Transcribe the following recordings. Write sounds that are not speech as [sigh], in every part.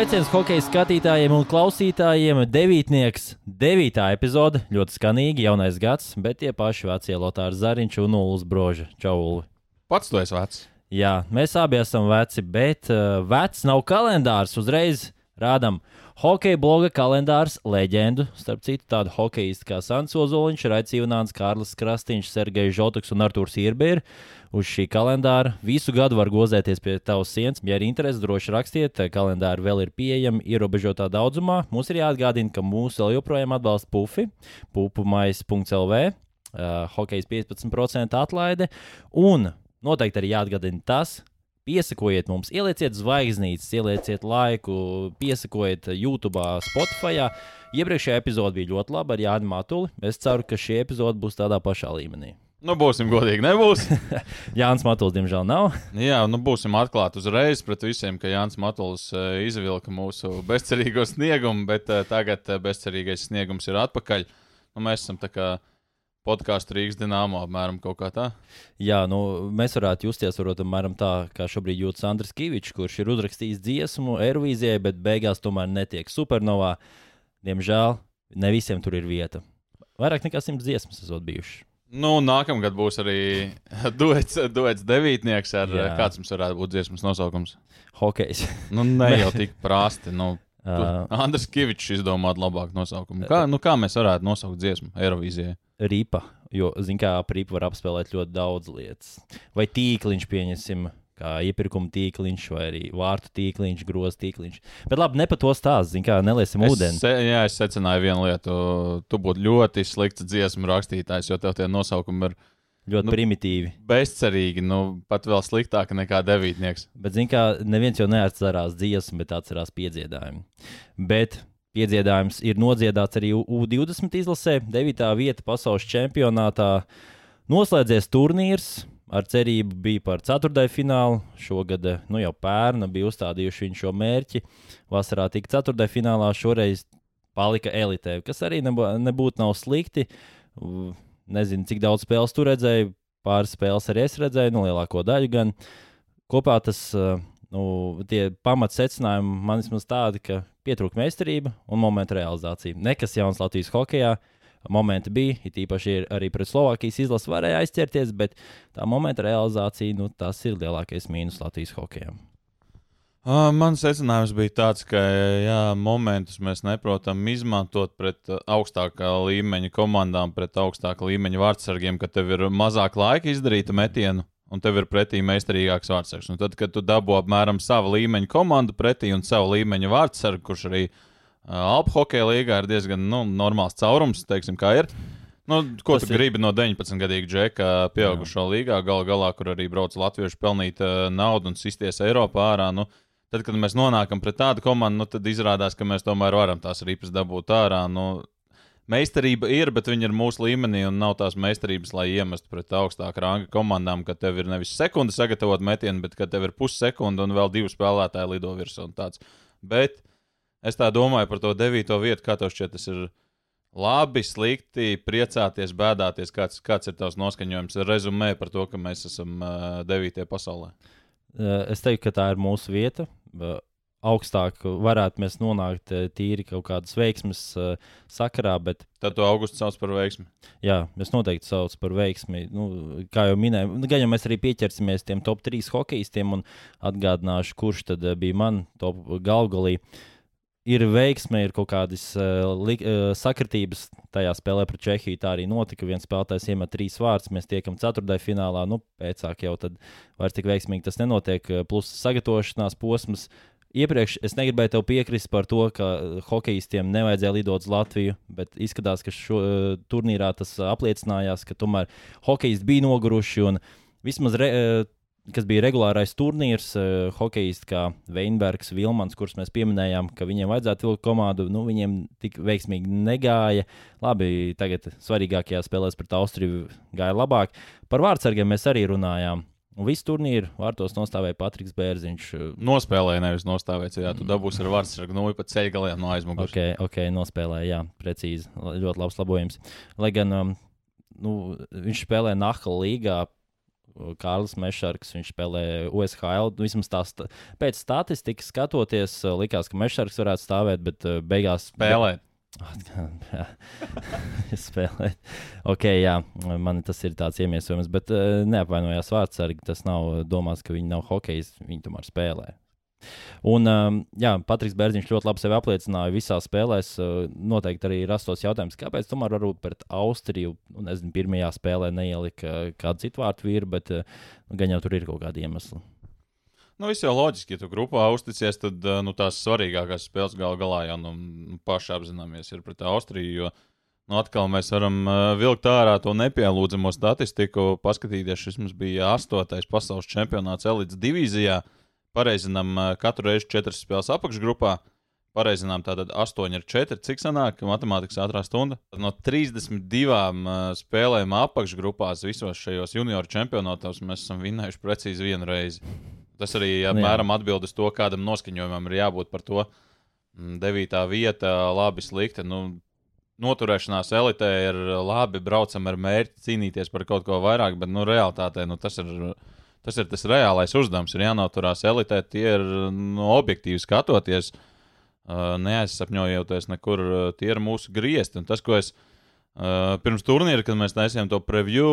sveiciens hokeja skatītājiem un klausītājiem. Devītnieks, devītā epizode, ļoti skanīgi, jaunais gads, bet tie paši vecie Lotārs Zariņš un Ulas Broža. Čau, Ulu! Pats tu esi vecs. Jā, mēs abi esam veci, bet uh, vecs nav kalendārs. Uzreiz rādām hokeja bloga kalendārs leģendu. Starp citu, tādu hokeistu kā Sants Ozoliņš, Raits Ivāns, Kārlis Krastīņš, Sergejs Žotoks un Artūrs Irbērs. Uz šī kalendāra visu gadu var gozēties pie tavas sienas. Ja ir interese, droši rakstiet. Kalendāri vēl ir pieejami ierobežotā daudzumā. Mums ir jāatgādina, ka mūsu vēl joprojām atbalsta pufi, pupumais.lv, uh, hokejs 15% atlaide. Un noteikti arī jāatgādina tas, Piesakojiet mums, ielieciet zvaigznītes, ielieciet laiku, piesakojiet YouTube, Spotify. Iepriekšējā epizode bija ļoti laba ar Jānu Matuli. Es ceru, ka šī epizode būs tādā pašā līmenī. Nu, būsim godīgi, nebūs. [laughs] Jānis Matuls, diemžēl, nav. Jā, nu būsim atklāti uzreiz pret visiem, ka Jānis Matuls uh, izvilka mūsu bezcerīgo sniegumu, bet uh, tagad uh, bezcerīgais sniegums ir atpakaļ. Nu, mēs esam tā kā podkāstu Rīgas dīnāmo apmēram kaut kā tā. Jā, nu, mēs varētu justies varbūt, apmēram tā, kā šobrīd jūtas Andris Kavičs, kurš ir uzrakstījis dziesmu Eirovīzijai, bet beigās tomēr netiek supernovā. Diemžēl ne visiem tur ir vieta. Vairāk nekā simts dziesmas esot bijušas. Nu, nākamgad būs arī [laughs] duets, duets devītnieks, ar Jā. kāds mums varētu būt dziesmas nosaukums. Hokejs. nu, ne jau [laughs] tik prasti. Nu, uh, Andris Kavičs izdomāja labāku nosaukumu. Kā, nu, kā mēs varētu nosaukt dziesmu Eirovīzijai? Rīpa, jo, zināmā mērā, rīpa var apspēlēt ļoti daudz lietas. Vai tīkliņš, pieņemsim, kā iepirkuma tīkliņš, vai arī vārtu tīkliņš, groza tīkliņš. Bet labi, ne par to stāstu, kā neliesim ūdeni. Se, jā, es secināju vienu lietu. Tu būtu ļoti slikts dziesmu rakstītājs, jo tev tie nosaukumi ir. Ļoti nu, primitīvi. Bezcerīgi, nu, pat vēl sliktāk nekā devītnieks. Bet, zināmā mērā, neviens jau neatcerās dziesmu, bet atcerās piedziedājumu. Bet piedziedājums ir nodziedāts arī U20 izlasē, 9. vieta pasaules čempionātā. Noslēdzies turnīrs, ar cerību bija par ceturtajā finālu. Šogad, nu jau pērna, bija uzstādījuši viņu šo mērķi. Vasarā tika ceturtajā finālā, šoreiz palika elitē, kas arī nebūtu nav slikti. Nezinu, cik daudz spēles tur redzēju. Pāris spēles arī es redzēju, nu, lielāko daļu gan. Kopā tas, nu, tie pamatsecinājumi man vismaz tādi, ka pietrūka meistarība un momenta realizācija. Nekas jauns Latvijas hokeja momenti bija. It īpaši arī pret Slovākijas izlasi varēja aizķerties, bet tā momenta realizācija, nu, tas ir lielākais mīnus Latvijas hokejam. Uh, mans secinājums bija tāds, ka jā, momentus mēs neprotam izmantot pret augstākā līmeņa komandām, pret augstākā līmeņa vārdsargiem, ka tev ir mazāk laika izdarīt metienu, un tev ir pretī meistarīgāks vārdsargs. Un tad, kad tu dabū apmēram savu līmeņa komandu pretī un savu līmeņa vārdsargu, kurš arī ir Alpu hokeja līgā ir diezgan nu, normāls caurums, teiksim, kā ir. Nu, ko Tas tu ir... gribi no 19-gadīga džeka, pieaugušo Jā. līgā, gal galā, kur arī brauc latvieši pelnīt uh, naudu un sisties Eiropā ārā? Nu, tad, kad mēs nonākam pret tādu komandu, nu, tad izrādās, ka mēs tomēr varam tās ripas dabūt ārā. Nu, meistarība ir, bet viņi ir mūsu līmenī un nav tās meistarības, lai iemestu pret augstāku ranga komandām, ka tev ir nevis sekundi sagatavot metienu, bet ka tev ir pussekunda un vēl divi spēlētāji lido virsū un tāds. Bet Es tā domāju par to devīto vietu, kā tev šķiet, tas ir labi, slikti, priecāties, bēdāties. Kāds, kāds ir tavs noskaņojums, rezumē par to, ka mēs esam uh, devītie pasaulē? Es teiktu, ka tā ir mūsu vieta. Augstāk varētu mēs nonākt tīri kaut kādas veiksmes uh, sakarā, bet. Tad to augustu sauc par veiksmi. Jā, es noteikti saucu par veiksmi. Nu, kā jau minēju, nu, gan jau mēs arī pieķersimies tiem top 3 hokeistiem un atgādināšu, kurš tad bija man top galgalī. Uh, ir veiksme, ir kaut kādas uh, li, uh, sakritības tajā spēlē pret Čehiju. Tā arī notika. Viens spēlētājs iemet trīs vārdus, mēs tiekam ceturtajā finālā. Nu, pēcāk jau tad vairs tik veiksmīgi tas nenotiek. Plus sagatavošanās posms. Iepriekš es negribēju tev piekrist par to, ka hokeistiem nevajadzēja lidot uz Latviju, bet izskatās, ka šo uh, turnīrā tas apliecinājās, ka tomēr hokeisti bija noguruši un vismaz re, uh, kas bija regulārais turnīrs, uh, hokejisti kā Veinbergs, Vilmans, kurus mēs pieminējām, ka viņiem vajadzētu vilkt komandu, nu, viņiem tik veiksmīgi negāja. Labi, tagad svarīgākajā spēlēs pret Austriju gāja labāk. Par vārdsargiem mēs arī runājām. Un visu turnīru vārtos nostāvēja Patriks Bērziņš. Nospēlēja, nevis nostāvēja. Jā, tu dabūsi ar vārdsargu no pa ceļa galiem no aizmugures. Ok, ok, nospēlēja, jā, precīzi. Ļoti labs labojums. Lai gan um, nu, viņš spēlē Nahla līgā Kārlis Mešarks, viņš spēlē USHL. Nu, vismaz tās pēc statistikas skatoties, likās, ka Mešarks varētu stāvēt, bet beigās spēlēt. [laughs] Spēlēt. ok, jā, man tas ir tāds iemiesojums, bet uh, neapvainojās vārdsargi. Tas nav domāts, ka viņi nav hokejs, viņi tomēr spēlē. Un, um, jā, Patriks Bērziņš ļoti labi sevi apliecināja visās spēlēs. Uh, noteikti arī rastos jautājums, kāpēc tomēr varbūt pret Austriju, nu, nezinu, pirmajā spēlē neielika uh, kādu citu vārtu vīru, bet uh, gan jau tur ir kaut kādi iemesli. Nu, viss jau loģiski, ja tu grupā uzticies, tad nu, tās svarīgākās spēles gal galā jau nu, nu, paši apzināmies ir pret Austriju. Jo, nu, atkal mēs varam vilkt ārā to nepielūdzamo statistiku, paskatīties, šis mums bija astotais pasaules čempionāts elites divīzijā. Uh, pareizinām katru reizi četras spēles apakšgrupā. Pareizinām tātad 8 ar 4. Cik sanāk matemātikas ātrā stunda? No 32 spēlēm apakšgrupās visos šajos junioru čempionātos mēs esam vinnējuši precīzi vienu reizi. Tas arī apmēram atbild uz to, kādam noskaņojumam ir jābūt par to. 9. vieta, labi, slikta. Nu, noturēšanās elitē ir labi, braucam ar mērķi cīnīties par kaut ko vairāk, bet nu, realitātē nu, tas ir Tas ir tas reālais uzdevums. Ir jānoturās elitē, tie ir no objektīvi skatoties, neaizsapņojoties nekur. Tie ir mūsu griezti. Un tas, ko es Uh, pirms turnīra, kad mēs taisījām to preview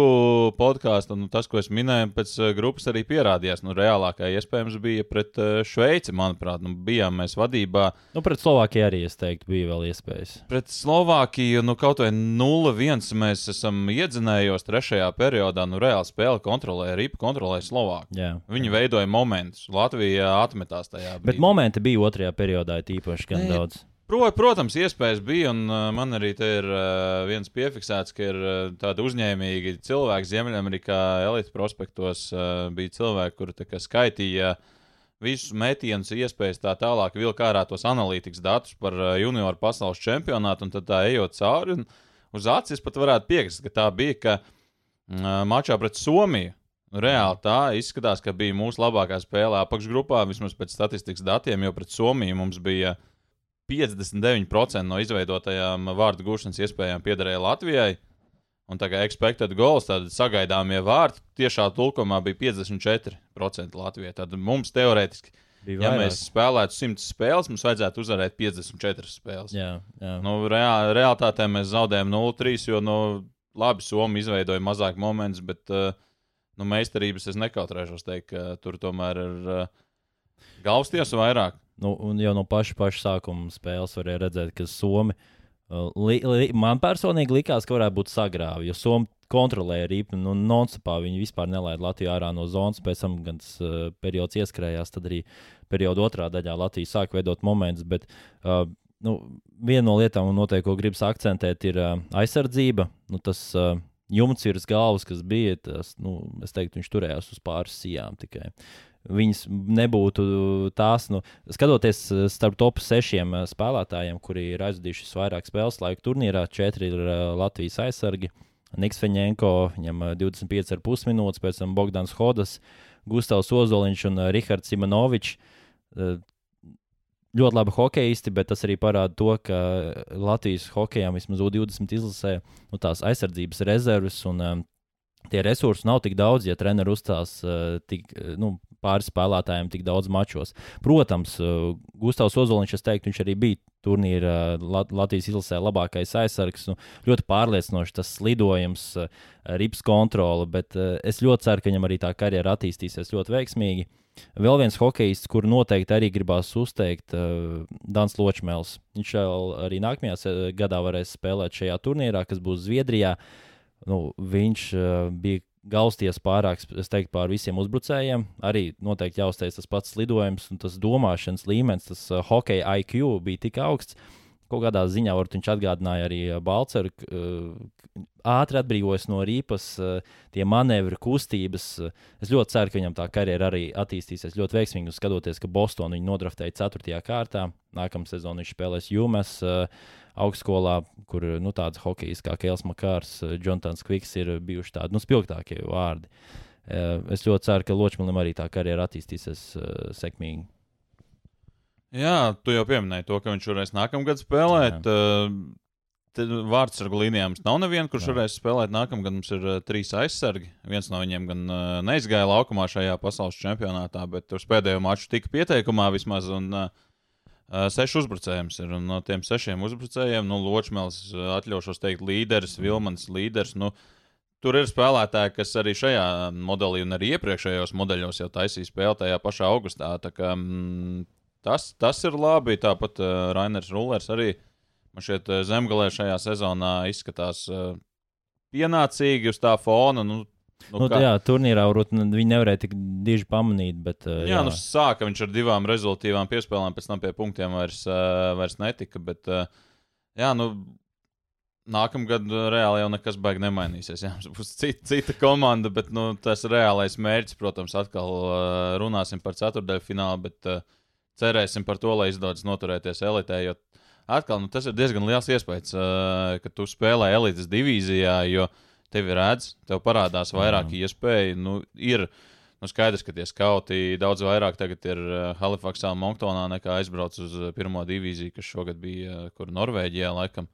podkāstu, nu, tas, ko es minēju, pēc uh, grupas arī pierādījās. Nu, reālākā iespējams bija pret uh, Šveici, manuprāt. Nu, bijām mēs vadībā. Nu, pret Slovākiju arī, es teiktu, bija vēl iespējas. Pret Slovākiju, nu, kaut vai 0-1 mēs esam iedzinējos trešajā periodā. Nu, reāli spēle kontrolēja, ripa kontrolēja Slovākiju. Jā, Viņi jā. veidoja momentus. Latvija atmetās tajā. Brīdī. Bet momenti bija otrajā periodā, tīpaši gan Nē. daudz. Pro, protams, iespējas bija, un uh, man arī te ir uh, viens piefiksēts, ka ir uh, tādi uzņēmīgi cilvēki Ziemeļamerikā, Elite prospektos. Uh, bija cilvēki, kuri skaitīja visus metienus, iespējas tā tālāk, vilka ārā tos analītikas datus par uh, junioru pasaules čempionātu, un tad tā ejot cauri. Uz acis pat varētu piekrist, ka tā bija, ka uh, mačā pret Somiju. Reāli tā izskatās, ka bija mūsu labākā spēlē apakšgrupā, vismaz pēc statistikas datiem, jo pret Somiju mums bija 59% no izveidotajām vārdu gūšanas iespējām piederēja Latvijai. Un tā kā expected goals, tad sagaidāmie vārti tiešā tulkumā bija 54% Latvijai. Tad mums teorētiski, ja mēs spēlētu 100 spēles, mums vajadzētu uzvarēt 54 spēles. Jā, jā. Nu, reā, realitātē mēs zaudējām 0-3, jo nu, labi, Somija izveidoja mazāk momentus, bet uh, nu, meistarības es nekautrēšos teikt, ka tur tomēr ir uh, galvas tiesa vairāk. Nu, un jau no paša, paša sākuma spēles varēja redzēt, ka Somi. Uh, li, li, man personīgi likās, ka varētu būt sagrāvi, jo Somija kontrolēja rīpu, nu, nonstopā viņi vispār nelaida Latviju ārā no zonas. Pēc tam, kad tas uh, periods ieskrējās, tad arī perioda otrā daļā Latvija sāk veidot momentus. Bet uh, nu, viena no lietām, noteikti, ko gribas akcentēt, ir uh, aizsardzība. Nu, tas uh, jumts virs galvas, kas bija, tas, nu, es teiktu, viņš turējās uz pāris sijām tikai viņas nebūtu tās, nu, skatoties eh, starp top sešiem eh, spēlētājiem, kuri ir aizvadījuši vairāk spēles laiku turnīrā, četri ir eh, Latvijas aizsargi. Niks Feņēnko, viņam 25,5 minūtes, pēc tam Bogdans Hodas, Gustavs Ozoliņš un Rihards Simonovičs. Ļoti labi hokeisti, bet tas arī parāda to, ka Latvijas hokeja vismaz U20 izlasē nu, tās aizsardzības rezerves un um, tie resursi nav tik daudz, ja treneris uzstās uh, tik, nu, pāris spēlētājiem tik daudz mačos. Protams, uh, Gustavs Ozoliņš, es teiktu, viņš arī bija turnīra uh, Latvijas izlasē labākais aizsargs. Nu, ļoti pārliecinoši tas lidojums, uh, rips kontrole, bet es ļoti ceru, ka viņam arī tā karjera attīstīsies ļoti veiksmīgi. Vēl viens hokejists, kuru noteikti arī gribās uzteikt, uh, Dans Ločmēls. Viņš arī nākamajā gadā varēs spēlēt šajā turnīrā, kas būs Zviedrijā. Nu, viņš bija galsties pārāk, es teiktu, pār visiem uzbrucējiem. Arī noteikti jāuzteic tas pats lidojums un tas domāšanas līmenis, tas uh, hockey IQ bija tik augsts. Kaut kādā ziņā viņš atgādināja arī uh, Balceru, uh, ātri atbrīvojas no rīpas, uh, tie manevri, kustības. Es ļoti ceru, ka viņam tā karjera arī attīstīsies ļoti veiksmīgi. Skatoties, ka Bostonu viņa nodraftēja 4. kārtā, nākamā sezonā viņš spēlēs Jumas. Augstskolā, kur nu, tāds hokejs kā Kēls Makārs, Džonsons Kviks ir bijuši tādi nu, spilgtākie vārdi. Eh, es ļoti ceru, ka Ločmanim arī tā karjera attīstīsies sekmīgi. Jā, tu jau pieminēji to, ka viņš varēs nākamgad spēlēt. Jā. Uh, vārdsargu līnijā mums nav neviena, kurš varēs spēlēt. Nākamgad mums ir uh, trīs aizsargi. Viens no viņiem gan uh, neizgāja laukumā šajā pasaules čempionātā, bet uz pēdējo maču tika pieteikumā vismaz. Un, uh, seši uzbrucējiem ir. No tiem sešiem uzbrucējiem, nu, Ločmēls, atļaušos teikt, līderis, Vilmans, līderis. Nu, tur ir spēlētāji, kas arī šajā modelī un arī iepriekšējos modeļos jau taisīja spēli tajā pašā augustā. Tā kā, mm, tas, tas ir labi. Tāpat uh, Rainers Rullers arī man šeit zemgalē šajā sezonā izskatās uh, pienācīgi uz tā fona. Nu, Nu, nu, kā... jā, turnīrā varbūt viņi nevarēja tik diži pamanīt. Bet, uh, jā, jā, nu sāka viņš ar divām rezultātīvām piespēlēm, pēc tam pie punktiem vairs, uh, vairs netika. Bet, uh, jā, nu, nākamgad reāli jau nekas baigi nemainīsies. [laughs] Jā, būs cita, cita komanda, bet nu, tas reālais mērķis, protams, atkal uh, runāsim par ceturdaļu finālu, bet uh, cerēsim par to, lai izdodas noturēties elitē. Jo atkal nu, tas ir diezgan liels iespējas, uh, ka tu spēlē elites divīzijā, jo tevi redz, tev parādās vairāk mm. iespēju. Nu, ir, Nu, skaidrs, ka tie skauti daudz vairāk tagad ir Halifaksā un Monktonā nekā aizbrauc uz pirmo divīziju, kas šogad bija kur Norvēģijā. Laikam.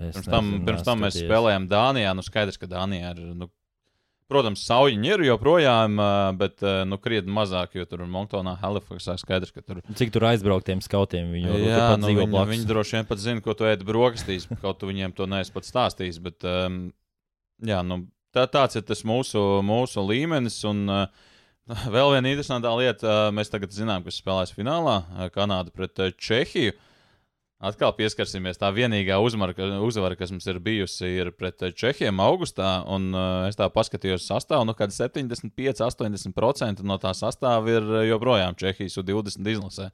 Es pirms tam, nezinu, pirms tam mēs spēlējām Dānijā. Nu, skaidrs, ka Dānijā ir nu, Protams, sauļiņi ir joprojām, bet nu, krietni mazāk, jo tur Monktonā, Halifaksā skaidrs, ka tur. Cik tur aizbraukt tiem skautiem? Viņi, jā, nu, viņi, blakus. viņi droši vien pat zina, ko tu ēdi brokastīs, [laughs] kaut tu viņiem to neesi pats stāstījis. Bet, um, jā, nu, tā, tāds ir tas mūsu, mūsu līmenis. Un, uh, [laughs] vēl viena interesanta lieta, uh, mēs tagad zinām, kas spēlēs finālā Kanāda pret Čehiju. Uh, Atkal pieskarsimies. Tā vienīgā uzmara, uzvara, kas mums ir bijusi, ir pret Čehiem augustā. Un, uh, es tā paskatījos sastāvā, nu, kad 75-80% no tā sastāvā ir joprojām Čehijas U20 izlasē.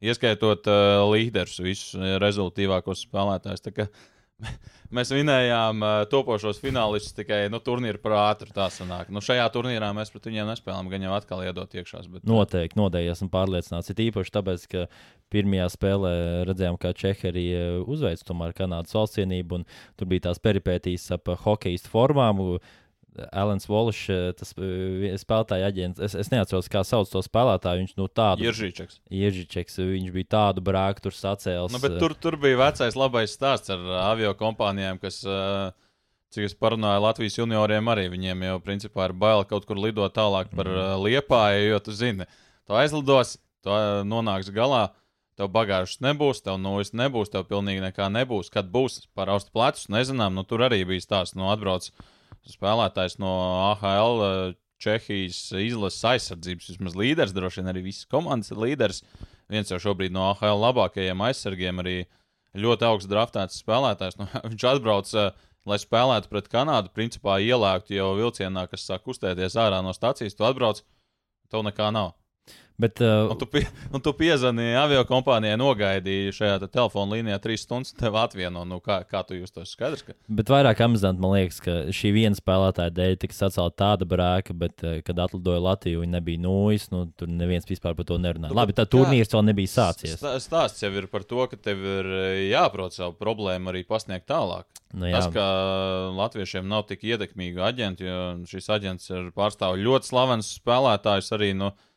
Ieskaitot uh, līderus, visus rezultātīvākos spēlētājus. [laughs] Mēs vinējām uh, topošos finālistus tikai nu, turnīra prātu. Tā sanāk. Nu, šajā turnīrā mēs pret viņiem nespēlējām, gan jau atkal iedot iekšā. Bet... Noteikti, noteikti esmu pārliecināts. Ir īpaši tāpēc, ka pirmajā spēlē redzējām, kā Čehija uzveic tomēr Kanādas valstsienību, un tur bija tās peripētīs ap hokeistu formām. Uh, Alans Volišs, eh, tas eh, spēlētāja aģents. Es, es neatceros, kā sauc to spēlētāju. Viņš nu, tādu Iržičeks. Iržičeks. Viņš bija tādu brāku tur sacēlis. Nu, tur, tur bija vecais labais stāsts ar avio kompānijām, kas, cik es parunāju Latvijas junioriem, arī viņiem jau principā ir bail kaut kur lidot tālāk par mm. liepāju, jo tu zini, tu aizlidos, tu nonāks galā. Tev bagāžas nebūs, tev nulles nebūs, tev pilnīgi nekā nebūs. Kad būs par austu plecus, nezinām. Nu, tur arī bija stāsts, no nu, atbrauc uh, spēlētājs no AHL. Eh, Čehijas izlases aizsardzības vismaz līderis, droši vien arī visas komandas līderis. Viens jau šobrīd no AHL labākajiem aizsargiem, arī ļoti augsts draftēts spēlētājs. Nu, [laughs] viņš atbrauc, uh, lai spēlētu pret Kanādu, principā ielēktu jau vilcienā, kas sāk kustēties ārā no stācijas. Tu atbrauc, tev nekā nav. Bet, uh, un tu, pie, un tu piezvanīji avio kompānijai, nogaidīji šajā telefona līnijā trīs stundas, tev atvieno. Nu, kā, kā tu jūs to skaidrs? Ka... Bet vairāk amizanti man liekas, ka šī viena spēlētāja dēļ tika sacelta tāda brēka, bet, uh, kad atlidoja Latviju, viņa nebija nūjas. Nu, tur neviens vispār par to nerunāja. Labi, tā turnīrs vēl nebija sācies. Stāsts jau ir par to, ka tev ir eh, jāprot savu problēmu arī pasniegt tālāk. Nu, jā. Tas, ka latviešiem nav tik ietekmīgi aģenti, jo šis aģents ir pārstāv ļoti slavens spēlētājs arī. Nu, no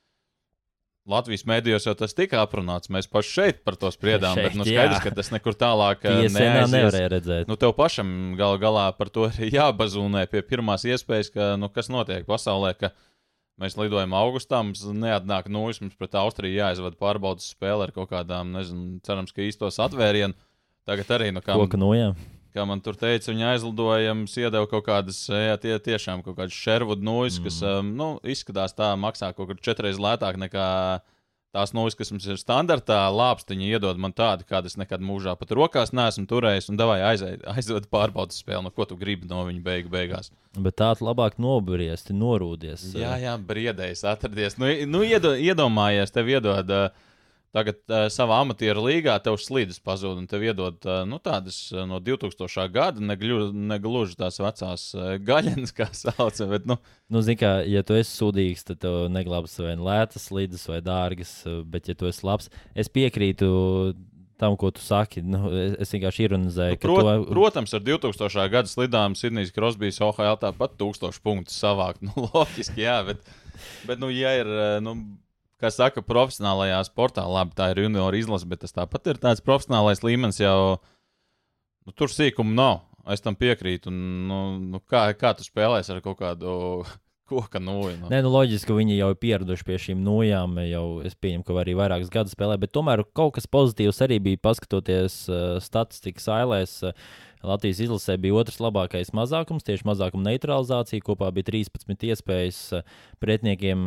Latvijas mēdījos jau tas tika aprunāts. Mēs paši šeit par to spriedām, šeit, bet nu, skaidrs, jā. ka tas nekur tālāk eh, nevarēja redzēt. Nu, tev pašam gal galā par to ir [laughs] jābazūnē pie pirmās iespējas, ka, nu, kas notiek pasaulē. Ka mēs lidojam augustā, mums neatnāk nūjas, mums pret Austriju jāizvada pārbaudas spēle ar kaut kādām, nezinu, cerams, ka īstos atvērienu. Tagad arī, nu, kā. Koka nojām kā man tur teica, viņa aizlidojums iedeva kaut kādas, jā, tie tiešām kaut kādas Sherwood noise, mm. kas, um, nu, izskatās tā, maksā kaut kur četreiz lētāk nekā tās noise, kas mums ir standartā. Lāpstiņi iedod man tādu, kādu es nekad mūžā pat rokās neesmu turējis, un davai aizved pārbaudas spēli, nu, ko tu gribi no viņa beigu beigās. Bet tāds labāk nobriesti, norūdies. Jā, jā, briedējis, atradies. Nu, nu iedo, iedomājies, tev iedod. Uh, Tagad uh, savā amatieru līgā tev slīdes pazūd, un tev iedod uh, nu, tādas uh, no 2000. gada, negluži tās vecās uh, gaļas, kā [laughs] sauc. Bet, nu, nu, zini, kā, ja tu esi sūdīgs, tad tev neglābs vai lētas slīdes vai dārgas, bet, ja tu esi labs, es piekrītu tam, ko tu saki. Nu, es, vienkārši ironizēju. Nu, prot, to... Protams, ar 2000. gada slidām Sidnijas Krosbīs OHL tāpat 1000 punktus savākt. [laughs] Nu, loģiski, jā, bet, bet nu, ja ir. Nu, kā saka, profesionālajā sportā, labi, tā ir junior izlase, bet tas tāpat ir tāds profesionālais līmenis jau. Nu, tur sīkumu nav. Es tam piekrītu. Un, nu, nu, kā, kā tu spēlēsi ar kaut kādu [laughs] koka nūju? Nu? Nē, nu loģiski, ka viņi jau ir pieraduši pie šīm nūjām. Jau es pieņemu, ka arī vairākus gadus spēlē, bet tomēr kaut kas pozitīvs arī bija paskatoties uh, statistikas ailēs. Uh, Latvijas izlasē bija otrs labākais mazākums, tieši mazākuma neutralizācija. Kopā bija 13 iespējas pretiniekiem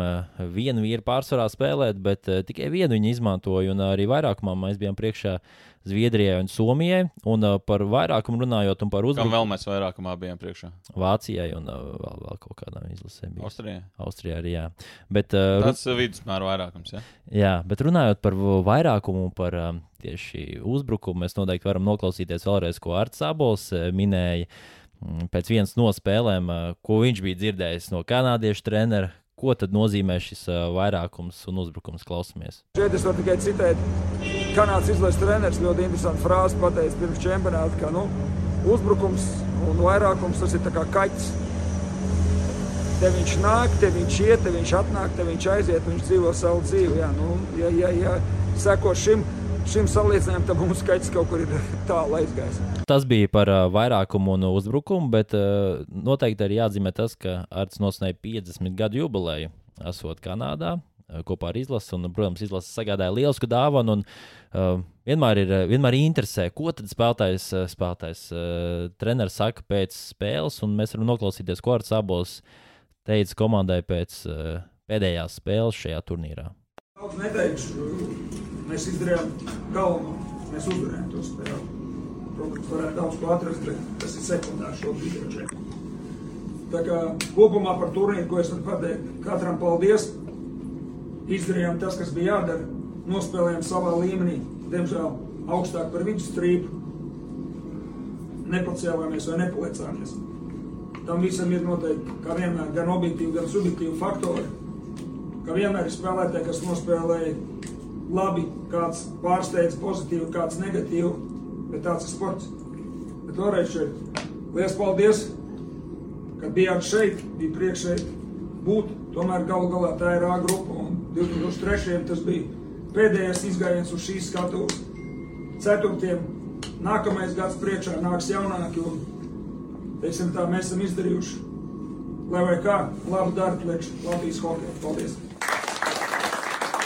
vienu vīru pārsvarā spēlēt, bet tikai vienu viņi izmantoja. Un arī vairākumā mēs bijām priekšā Zviedrijai un Somijai. Un uh, par vairākumu runājot, un par uzbrukumu. Kam vēl mēs vairākumā bijām priekšā? Vācijai un uh, vēl, vēl kaut kādām izlasēm. Austrijai. Austrijā arī, jā. Bet, uh, Tas ir vidusmēra vairākums, jā. Jā, bet runājot par vairākumu, par uh, tieši uzbrukumu, mēs noteikti varam noklausīties vēlreiz, ko Arts Abols uh, minēja. Pēc vienas no spēlēm, uh, ko viņš bija dzirdējis no kanādiešu trenera, Ko tad nozīmē šis uh, vairākums un uzbrukums? Klausamies. Šeit es varu tikai citēt. Kanādas izlases treneris ļoti interesantu frāzi pateicis pirms čempionāta, ka nu, uzbrukums un vairākums tas ir kā kaķis. Te viņš nāk, te viņš iet, te viņš atnāk, te viņš aiziet, viņš dzīvo savu dzīvi. Jā, nu, ja, ja, ja seko šim, šim salīdzinājumam, tad mums skaits kaut kur ir tālu aizgājis. Tas bija par uh, vairākumu un uzbrukumu, bet uh, noteikti arī jāatzīmē tas, ka Arts nosnēja 50 gadu jubileju, esot Kanādā. Uh, kopā ar izlasi, un, protams, izlase sagādāja lielu dāvanu. Un, uh, vienmēr ir vienmēr interesē, ko tad spēlētājs, spēlētājs uh, treneris saka pēc spēles, un mēs varam noklausīties, ko Arts abos teica komandai pēc uh, pēdējās spēles šajā turnīrā. Daudz neteikšu, mēs izdarījām galveno. Mēs uzvarējām to spēli. Protams, varētu daudz ko atrast, bet tas ir sekundārs šobrīd. Tā kā kopumā par turnīru, ko es varu pateikt, katram paldies. Izdarījām tas, kas bija jādara. Nospēlējām savā līmenī, diemžēl augstāk par vidusstrīpu. Nepacēlāmies vai nepalicāmies. Tam visam ir noteikti, kā vienmēr, gan objektīvi, gan subjektīvi faktori. Kā vienmēr ir spēlētāji, kas nospēlēja labi, kāds pārsteidz pozitīvi, kāds negatīvi, bet tāds ir sports. Bet vēlreiz šeit, liels paldies, ka bijāt šeit, bija prieks šeit būt. Tomēr galu galā tā ir A grupa, un 2003. tas bija pēdējais izgājiens uz šīs skatuves. Ceturtiem nākamais gads priekšā nāks jaunāki, un teiksim tā, mēs esam izdarījuši, lai vai kā, labu darbu priekš Latvijas hokeja. Paldies!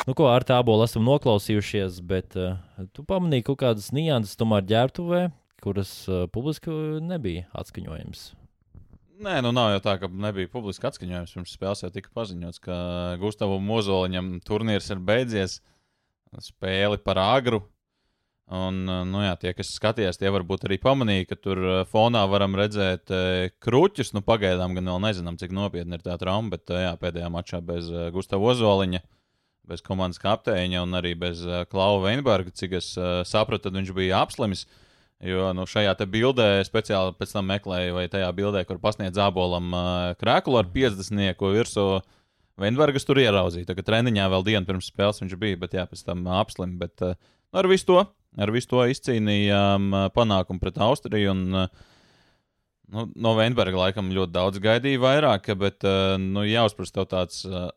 Nu, ko ar tādu esam noklausījušies, bet uh, tu pamanīji kaut kādas nianses tomēr ģērbtuvē, kuras uh, publiski nebija atskaņojums. Nē, nu nav jau tā, ka nebija publiski atskaņojums. Pirms spēles jau tika paziņots, ka Gustavam Mozoliņam turnīrs ir beidzies. Spēli par agru. Un, nu jā, tie, kas skatījās, tie varbūt arī pamanīja, ka tur fonā varam redzēt kruķus. Nu, pagaidām gan vēl nezinām, cik nopietni ir tā trauma, bet jā, pēdējā mačā bez Gustava Ozoliņa. Uh, bez komandas kapteiņa un arī bez uh, Klauva Veinberga, cik es uh, sapratu, tad viņš bija apslimis. Jo nu, šajā bildē speciāli pēc tam meklēju, vai tajā bildē, kur pasniedz zābolam uh, krēklu ar 50 virsū. Veinbergas tur ieraudzīja. Tagad treniņā vēl dienu pirms spēles viņš bija, bet jā, pēc tam apslim. Bet uh, ar visu to, ar visu to izcīnījām uh, panākumu pret Austriju. Un, uh, Nu, no Veinberga laikam ļoti daudz gaidīja vairāk, bet uh, nu, jāuzprasa tev tāds uh,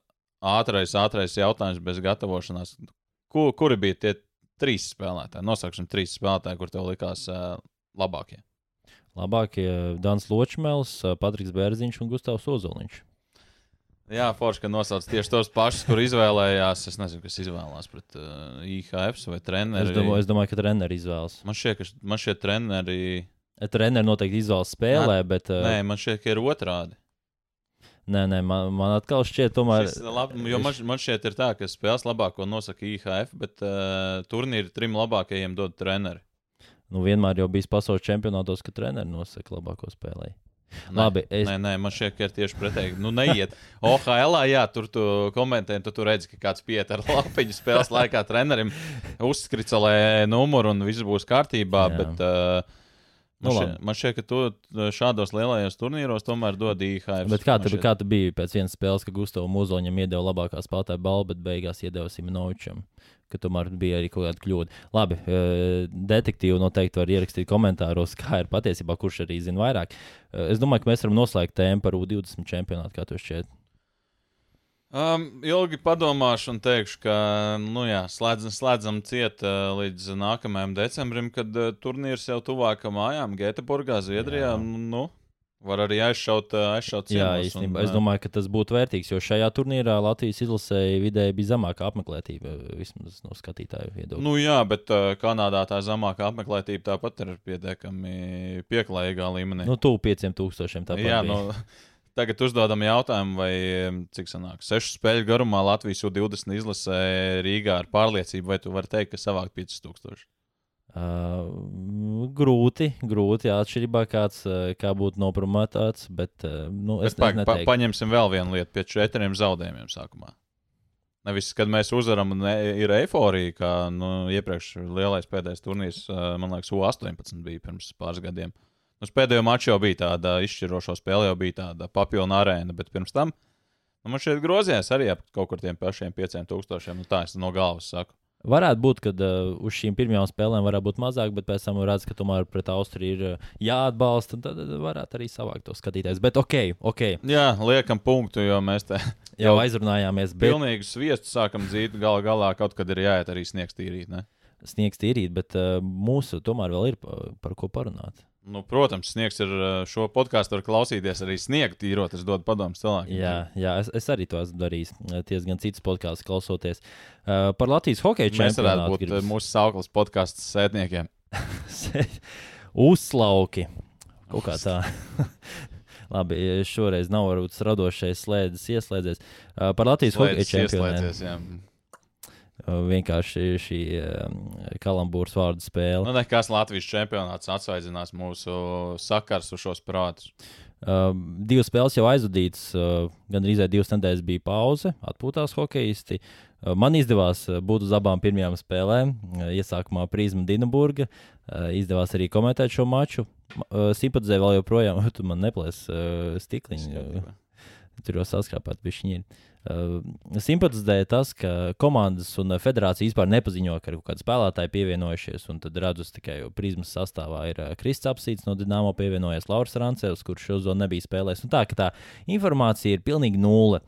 ātrais, ātrais jautājums bez gatavošanās. Kur, kuri bija tie trīs spēlētāji? Nosauksim trīs spēlētāji, kur tev likās uh, labākie. Labākie Dans Ločmēls, Patriks Bērziņš un Gustavs Ozoliņš. Jā, Forši, ka nosauc tieši tos pašus, kur izvēlējās. Es nezinu, kas izvēlējās pret uh, IHF vai treneri. Es domāju, es domāju ka treneri izvēlas. Man šķiet, ka man šie treneri. Treneri noteikti izvēlas spēlē, nē, bet. Uh... Nē, man šķiet, ka ir otrādi. Nē, nē, man, man atkal šķiet, tomēr. Lab, man, man šķiet, ir tā, ka spēles labāko nosaka IHF, bet uh, turnīri trim labākajiem dod treneri. Nu, vienmēr jau bijis pasaules čempionātos, ka treneri nosaka labāko spēlēju. Nē, Labi, es... nē, nē, man šķiet, ka ir tieši pretēji. Nu, neiet. OHL, jā, tur tu komentē, tu, tu redzi, ka kāds piet ar lapiņu spēles laikā trenerim uzskricelē numuru un viss būs kārtībā. Jā. Bet, uh, Man, nu, šķiet, man šķiet, ka tu eh, šādos lielajos turnīros tomēr dod IHF. Bet kā tu, kā tu biji pēc vienas spēles, ka Gustavs Mūzoņam iedeva labākā spēlētāja balvu, bet beigās iedeva Simonovičam? Ka tomēr bija arī kaut kāda kļūda. Labi, eh, detektīvi noteikti var ierakstīt komentāros, [laughs] kā ir patiesībā, kurš arī zina vairāk. Eh, es domāju, ka mēs varam noslēgt tēmu par U20 čempionātu, kā tu šķiet. Um, ilgi padomāšu un teikšu, ka nu, jā, slēdzam, slēdzam ciet uh, līdz nākamajam decembrim, kad uh, turnīrs jau tuvāk mājām, Gēteburgā, Zviedrijā. Jā. Nu, var arī aizšaut, uh, aizšaut Jā, ciemos īstenībā. un, Es domāju, ka tas būtu vērtīgs, jo šajā turnīrā Latvijas izlasēji vidēji bija zemāka apmeklētība, vismaz no skatītāju viedokļa. Nu, jā, bet uh, Kanādā tā zemākā apmeklētība tāpat ir pietiekami pieklājīgā līmenī. Nu, tuvu 5000 tāpat. jā, nu, [laughs] tagad uzdodam jautājumu, vai cik sanāk, sešu spēļu garumā Latvijas U20 izlasē Rīgā ar pārliecību, vai tu vari teikt, ka savāk 5000? Uh, grūti, grūti atšķirībā kāds, uh, kā būtu nopromotēts, bet uh, nu, es, pa, es pa, paņemsim vēl vienu lietu pie četriem zaudējumiem sākumā. Nevis, kad mēs uzvaram, un e- ir eiforija, kā nu, iepriekš lielais pēdējais turnīrs, ā, man liekas, U18 bija pirms pāris gadiem. Uz pēdējo maču jau bija tāda izšķirošā spēle, jau bija tāda papilna arēna, bet pirms tam nu, man šeit grozījās arī ap kaut kur tiem pašiem 5000. Nu, tā es no galvas saku. Varētu būt, ka uh, uz šīm pirmajām spēlēm varētu būt mazāk, bet pēc tam redz, ka tomēr pret Austriju ir uh, jāatbalsta. Tad tad varētu arī savākt to skatītājs. Bet ok, ok. Jā, liekam punktu, jo mēs te [laughs] Jau aizrunājāmies, bet pilnīgi sviestu sākam dzīt. Galu galā kaut kad ir jāiet arī sniegs tīrīt. Ne? sniegs tīrīt, bet uh, mūsu tomēr vēl ir pa, par ko parunāt. Nu, protams, sniegs ir ā, šo podkāstu, var klausīties arī sniegu tīrot. Es dodu padomu cilvēkiem. Jā, jā es, es arī to esmu darījis. Tiesa gan citas podkāstus klausoties. Uh, par Latvijas hokeja Mēs varētu čempionātu būt gribas- mūsu sauklis podkāstu sētniekiem. [laughs] Uzslauki. Kaut kā tā. [laughs] Labi, šoreiz nav varbūt radošais slēdzis, ieslēdzies. Uh, par Latvijas hokeja čempionātu. Uh, vienkārši šī uh, kalambūras vārdu spēle. Nu, nekas Latvijas čempionāts atsvaidzinās mūsu sakars uz šos prātus. Uh, divas spēles jau aizvadītas, uh, gan arī divas nedēļas bija pauze, atpūtās hokeisti. Uh, man izdevās būt uz abām pirmajām spēlēm. Uh, iesākumā Prisma Dienaburga. Uh, izdevās arī komentēt šo maču. Uh, simpatizēju vēl joprojām, [laughs] tu man neplēs uh, stikliņu. Uh, Tur jau saskrāpēt, bija šķiņi. Uh, simpatizēja tas, ka komandas un uh, federācija vispār nepaziņo, ka ir kaut kādi spēlētāji pievienojušies. Tad redzu, tikai prizmas sastāvā ir uh, Kristis Apsīts no Dienāmo pievienojies Lauris Rancevs, kurš šo zonu nebija spēlējis. Un Tā ka tā informācija ir pilnīgi nulle.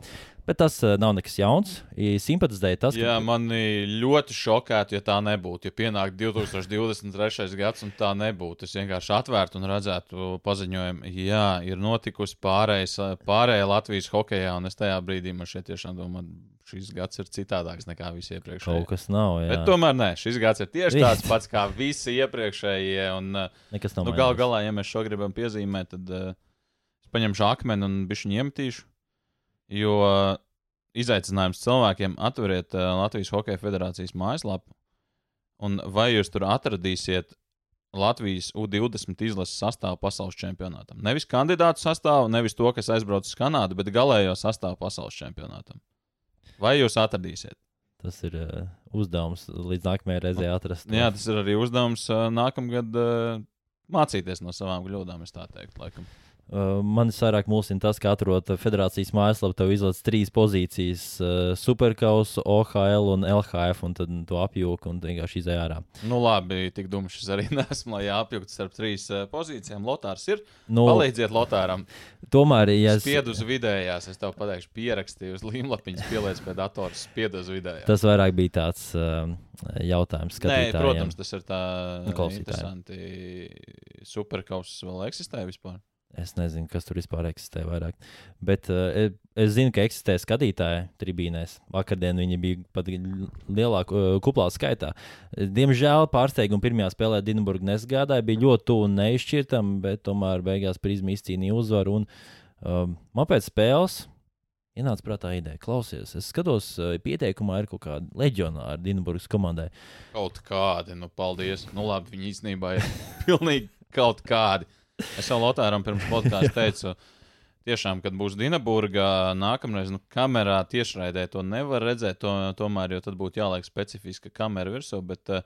Bet tas uh, nav nekas jauns. Simpatizēja tas, Jā, ka mani ļoti šokētu, ja tā nebūtu. Ja pienāk 2023. gads un tā nebūtu, es vienkārši atvērtu un redzētu paziņojumu, jā, ir notikusi pārējais, pārējā Latvijas hokeja, un es tajā brīdī man šeit tiešām domāju, šis gads ir citādāks nekā visi kaut iepriekšējie. kas nav. Jā. Bet tomēr nē, šis gads ir tieši tāds [laughs] pats kā visi iepriekšējie. Un, uh, Nekas nav. Nu, Galu galā, ja mēs šo gribam piezīmēt, tad uh, es paņemšu akmeni un bišķiņu iemetīšu. Jo izaicinājums cilvēkiem atveriet uh, Latvijas Hokeja Federācijas mājaslapu, un vai jūs tur atradīsiet Latvijas U20 izlases sastāvu pasaules čempionātam. Nevis kandidātu sastāvu, nevis to, kas aizbrauc uz Kanādu, bet galējo sastāvu pasaules čempionātam. Vai jūs atradīsiet? Tas ir uh, uzdevums līdz nākamajai reizei atrast. Jā, tas ir arī uzdevums uh, nākamgad uh, mācīties no savām kļūdām, es tā teiktu. Laikam. Uh, man vairāk mulsina tas, ka atrod federācijas mājaslapā, tev izlaiž trīs pozīcijas uh, - superkausa, OHL un LHF, un tad to apjūka un vienkārši izēja ārā. Nu, labi, tik dumšs arī [laughs] nesmu, lai apjuktu starp trīs uh, pozīcijām. Lotārs ir. Nu, Palīdziet Lotāram. tomēr, ja es, Spied uz vidējās, es tev pateikšu, pierakstīju uz līmlapiņas, pieliec pie datora, spied uz vidējās. tas vairāk bija tāds uh, jautājums, Nē, skatītājiem. protams, tas ir tā interesanti. Superkausas vēl eksistē vispār. Es nezinu, kas tur vispār eksistē vairāk. Bet uh, es, zinu, ka eksistē skatītāji tribīnēs. Vakardien viņi bija pat lielākā, uh, kuplā skaitā. Diemžēl pārsteiguma pirmajā spēlē Dienburgā nesgādāja. Bija ļoti tuvu un neizšķirtam, bet tomēr beigās prizma izcīnīja uzvaru. Un, um, man pēc spēles ienāca prātā ideja, klausies, es skatos, uh, pieteikumā ir kaut kāda leģionāra Dienburgas komandai. Kaut kādi, nu, paldies. Nu, labi, viņi īstenībā ir [laughs] pilnīgi kaut kādi. Es jau Lotāram pirms podkāstā [laughs] teicu, tiešām, kad būs Dienaburgā, nākamreiz nu, kamerā tiešraidē to nevar redzēt, to, tomēr, jo tad būtu jāliek specifiska kamera virsū. Bet uh,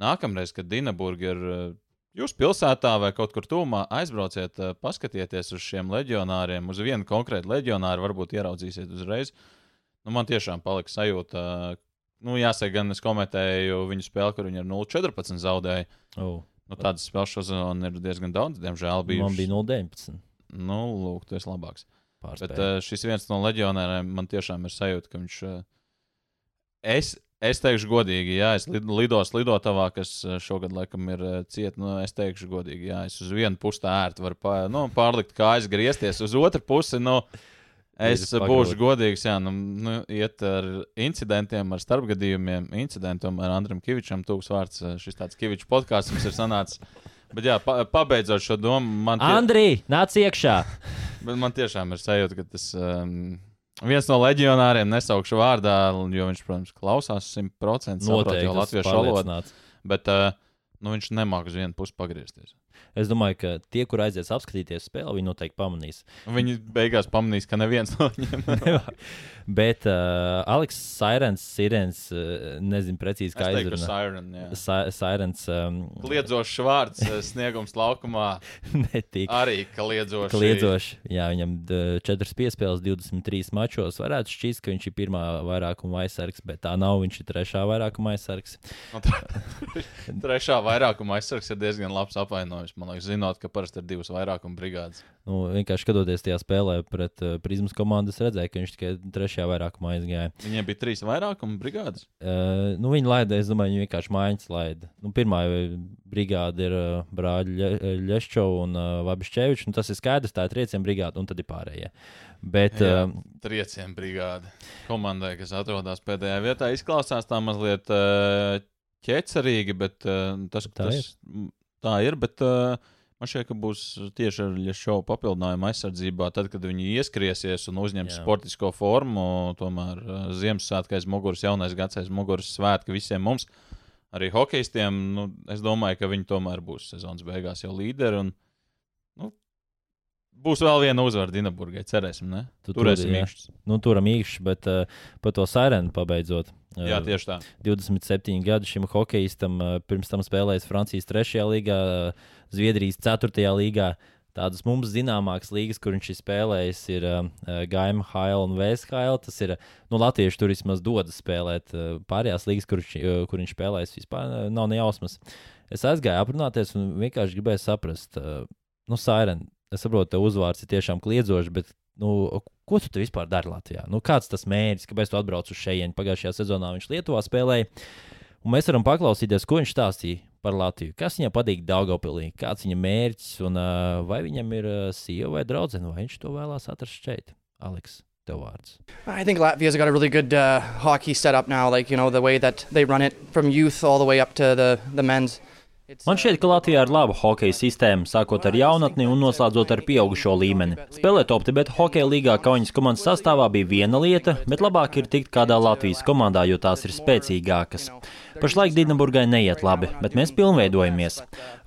nākamreiz, kad Dienaburga ir uh, jūsu pilsētā vai kaut kur tūmā, aizbrauciet, uh, paskatieties uz šiem leģionāriem, uz vienu konkrētu leģionāru, varbūt ieraudzīsiet uzreiz. Nu, man tiešām palika sajūta. Uh, nu, jāsaka, gan es komentēju viņu spēli, kur viņi ar 0,14 zaudēja. Oh, Nu, tādas spēles šo sezonu ir diezgan daudz, diemžēl. man bija bijušas. 0,19. Nu, lūk, tu esi labāks. Bet Pārspēja. uh, šis viens no leģionāriem man tiešām ir sajūta, ka viņš. Uh, es, es teikšu, godīgi, jā, es lid, lidos lidotavā, kas uh, šogad laikam ir uh, cieta. Nu, es teikšu, godīgi, jā, es uz vienu pusi tā ērti varu pā, nu, pārlikt kājas, griezties. Uz otru pusi, nu, es būšu godīgs, jā, nu, nu, iet ar incidentiem, ar starpgadījumiem, incidentam ar Andram Kavičam. Tūks vārds, uh, šis tāds Kavičs podkāsts mums ir sanācis. Bet, jā, pa, pabeidzot šo domu, man, tie, Andrī, nāc iekšā! [laughs] bet man tiešām ir sajūta, ka tas um, viens no leģionāriem nesaukšu vārdā, jo viņš, protams, klausās 100% saprot Noteikti. latviešu valodu. Bet uh, nu, viņš nemāks vienu pusi pagriezties. Es domāju, ka tie, kur aizies apskatīties spēli, viņi noteikti pamanīs. Viņi beigās pamanīs, ka neviens no viņiem [laughs] Bet uh, Aleks Sirens, Sirens, uh, nezinu precīzi, kā Es teiktu, izrunā. Siren. Sa- Sirens um, Kliedzošs vārds, eh, sniegums laukumā. [laughs] netika. Arī kliedzošs. Kliedzoši, jā, viņam 4 piespēles, 23 mačos. Varētu šķist, ka viņš ir pirmā vairākuma aizsargs, bet tā nav. Viņš ir trešā vairākuma aizsargs. Tre- [laughs] Trešā vairākuma aizsargs ir diezgan labs apvainojums. Man liekas, zinot, ka parasti ir divas vairākuma brigādes. Nu, vienkārši skatoties tajā spēlē pret uh, Prismas komandu, es redzēju, ka viņš tikai trešajā vairākumā aizgāja. Viņiem bija trīs vairākuma brigādes. Uh, nu, viņi laida, es domāju, viņi vienkārši mājiņas laida. Nu, pirmā brigāde ir uh, brāļi Ļe- Ļeščovs un uh, Vabišķevičs. Nu, tas ir skaidrs, tā ir trieciena brigāde, un tad ir pārējie. Bet, Jā. uh, Trieciena brigāde. Komandai, kas atrodas pēdējā vietā, izklausās tā mazliet uh, ķecerīgi, bet uh, tas, Tā tas m, tā ir. Bet, uh, man šķiet, ka būs tieši ar šo papildinājumu aizsardzībā, tad, kad viņi ieskriesies un uzņems Jā. sportisko formu. Tomēr uh, Ziemassvētku aiz muguras, jaunais gads aiz muguras svētki visiem mums. Arī hokeistiem, nu, es domāju, ka viņi tomēr būs sezonas beigās jau līderi. Un, nu, būs vēl viena uzvara Dienaburgai, cerēsim, ne? Tu Turēsim turi, jā. īkšķus. nu, turam īkšķi, bet uh, par to sirenu pabeidzot. Uh, Jā, tieši tā. 27 gadu šim hokeistam, uh, pirms tam spēlējis Francijas 3. līgā, uh, Zviedrijas 4. līgā. Tādas mums zināmākas līgas, kur viņš ir spēlējis, ir uh, Gaima, Haila un Vēshaila. Tas ir, nu, Latvieši tur vismaz dodas spēlēt. Uh, pārējās līgas, kur, uh, kur viņš spēlējis, vispār uh, nav ne jausmas. Es aizgāju aprunāties un vienkārši gribēju saprast, uh, nu, Sairen, es saprotu, tev uzvārds ir tiešām kliedzošs, bet, nu, ko tu vispār dari Latvijā? Nu, kāds tas mērķis, kāpēc tu atbrauc uz šejienu? Pagājušajā sezonā viņš Lietuvā spēlēja. Un mēs varam paklausīties, ko viņš stāstīja par Latviju. Kas viņam patīk Daugopilī, kāds viņa mērķis, un uh, vai viņam ir uh, sieva vai draudzene, vai viņš to vēlās atrast šeit. Aleks. I think Latvia's got a really good uh, hockey setup now. Like you know the way that they run it from youth all the way up to the the men's. Man šķiet, ka Latvijā ir laba hokeja sistēma, sākot ar jaunatni un noslēdzot ar pieaugušo līmeni. Spēlēt optibet hokeja līgā kauņas komandas sastāvā bija viena lieta, bet labāk ir tikt kādā Latvijas komandā, jo tās ir spēcīgākas. Pašlaik Dienaburgai neiet labi, bet mēs pilnveidojamies.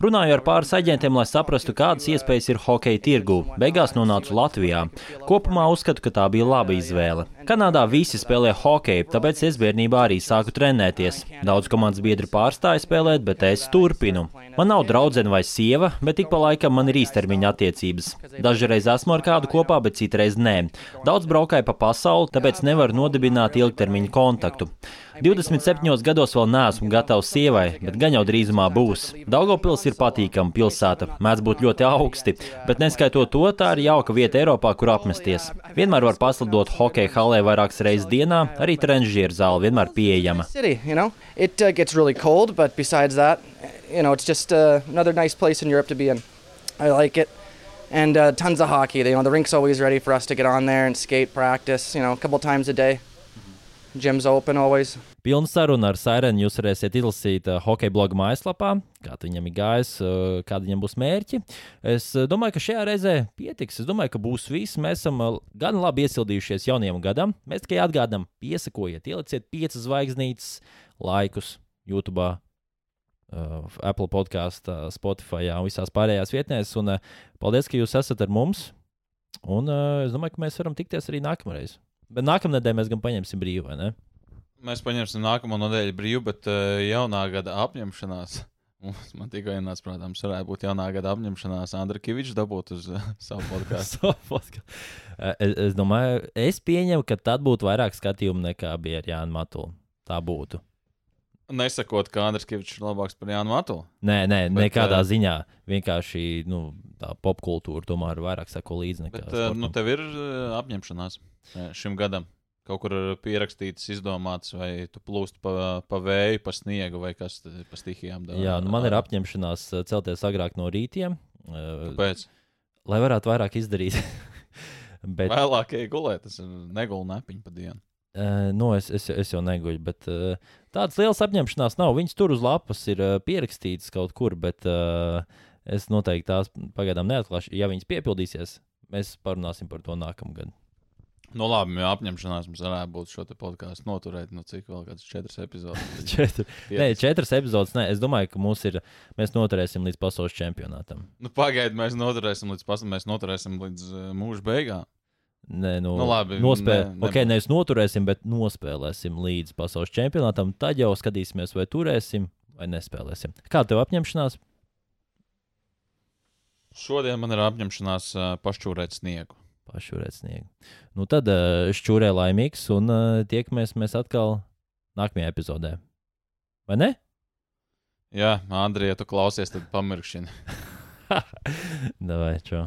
Runāju ar pāris aģentiem, lai saprastu, kādas iespējas ir hokeja tirgū. Beigās nonācu Latvijā. Kopumā uzskatu, ka tā bija laba izvēle. Kanādā visi spēlē hokeju, tāpēc es bērnībā arī sāku trenēties. Daudz komandas biedri pārstāja spēlēt, bet es turpinu. Man nav draudzene vai sieva, bet ik pa laikam man ir īstermiņa attiecības. Dažreiz esmu ar kādu kopā, bet citreiz nē. Daudz braukāju pa pasauli, tāpēc nevaru nodibināt ilgtermiņa kontaktu. 27 gados vēl neesmu gatavs sievai, bet gan jau drīzumā būs. Daugopils ir patīkama pilsēta, mēdz būt ļoti augsti, bet neskaitot to, tā ir jauka vieta Eiropā, kur apmesties. Vienmēr var paslidot hokeja halē vairākas reizes dienā, arī trenižieru zāle vienmēr pieejama. uh, you know, it's just uh, another nice place in Europe to be in. I like it. And uh, tons of hockey. You know, the rink's always ready for us to get on there and skate, practice. You know, a couple times a day. Gym's open always. Pilnu sarunu ar Sirenu jūs varēsiet izlasīt uh, hokeja bloga mājaslapā, kā viņam ir gājis, uh, kādi viņam būs mērķi. Es uh, domāju, ka šajā reizē pietiks. Es domāju, ka būs viss. Mēs esam gan labi iesildījušies jaunajam gadam. Mēs tikai atgādām, piesakojiet, ieliciet piecas zvaigznītes, laikus YouTube. Apple podkāstā, Spotify un visās pārējās vietnēs. Un, paldies, ka jūs esat ar mums. Un es domāju, ka mēs varam tikties arī nākamreiz. Bet nākamā nedēļa mēs gan paņemsim brīvu, vai ne? Mēs paņemsim nākamo nedēļu brīvu, bet uh, jaunā gada apņemšanās. [laughs] Mums, man tikai nāca prātā, mums varētu būt jaunā gada apņemšanās. Andra Kavičs dabūt uz uh, [laughs] savu podkāstu. [laughs] Eh, es, es domāju, es pieņemu, ka tad būtu vairāk skatījumu nekā bija ar Jānu Matulu. Tā būtu. Nesakot, ka Andris Kavičs ir labāks par Jānu Matulu. Nē, nē, Bet, nekādā eh, ziņā. Vienkārši, nu, tā popkultūra tomēr vairāk seko līdzi nekā. Bet, uh, nu, tev ir uh, apņemšanās uh, šim gadam. Kaut kur pierakstīts, izdomāts, vai tu plūsti pa, pa vēju, pa sniegu, vai kas pa stihijām dara. Jā, nu man ir apņemšanās uh, celties agrāk no rītiem, uh, Pēc lai varētu vairāk izdarīt. [laughs] Bet, vēlāk ej gulēt, tas ir negulu nepiņu pa dienu. Uh, nu, es, es, es jau neguļu, bet uh, tādas lielas apņemšanās nav. Viņas tur uz lapas ir uh, pierakstītas kaut kur, bet uh, es noteikti tās pagaidām neatklāšu. Ja viņas piepildīsies, mēs parunāsim par to nākamgad. Nu, labi, jā, apņemšanās mums varētu būt šo podkāstu noturēt, nu, cik vēl kādas četras epizodes. [laughs] Četri, nē, četras epizodes. Nē, es domāju, ka mums ir, mēs noturēsim līdz pasaules čempionātam. Nu, Pagaidiet, mēs noturēsim līdz, pas, mēs noturēsim līdz uh, mūža beigām. Nē, nu, Nu, labi, nospēl... ne- ne, ok, nebūs. nevis noturēsim, bet nospēlēsim līdz pasaules čempionātam. Tad jau skatīsimies, vai turēsim vai nespēlēsim. Kā tev apņemšanās? Šodien man ir apņemšanās uh, pašķūrēt sniegu. Pašu redzniegu. Nu, tad uh, šķūrē laimīgs un uh, tiekamies mēs atkal nākamajā epizodē. Vai ne? Jā, Andrija, ja tu klausies, tad pamirkšķini. [laughs] Davai, čau.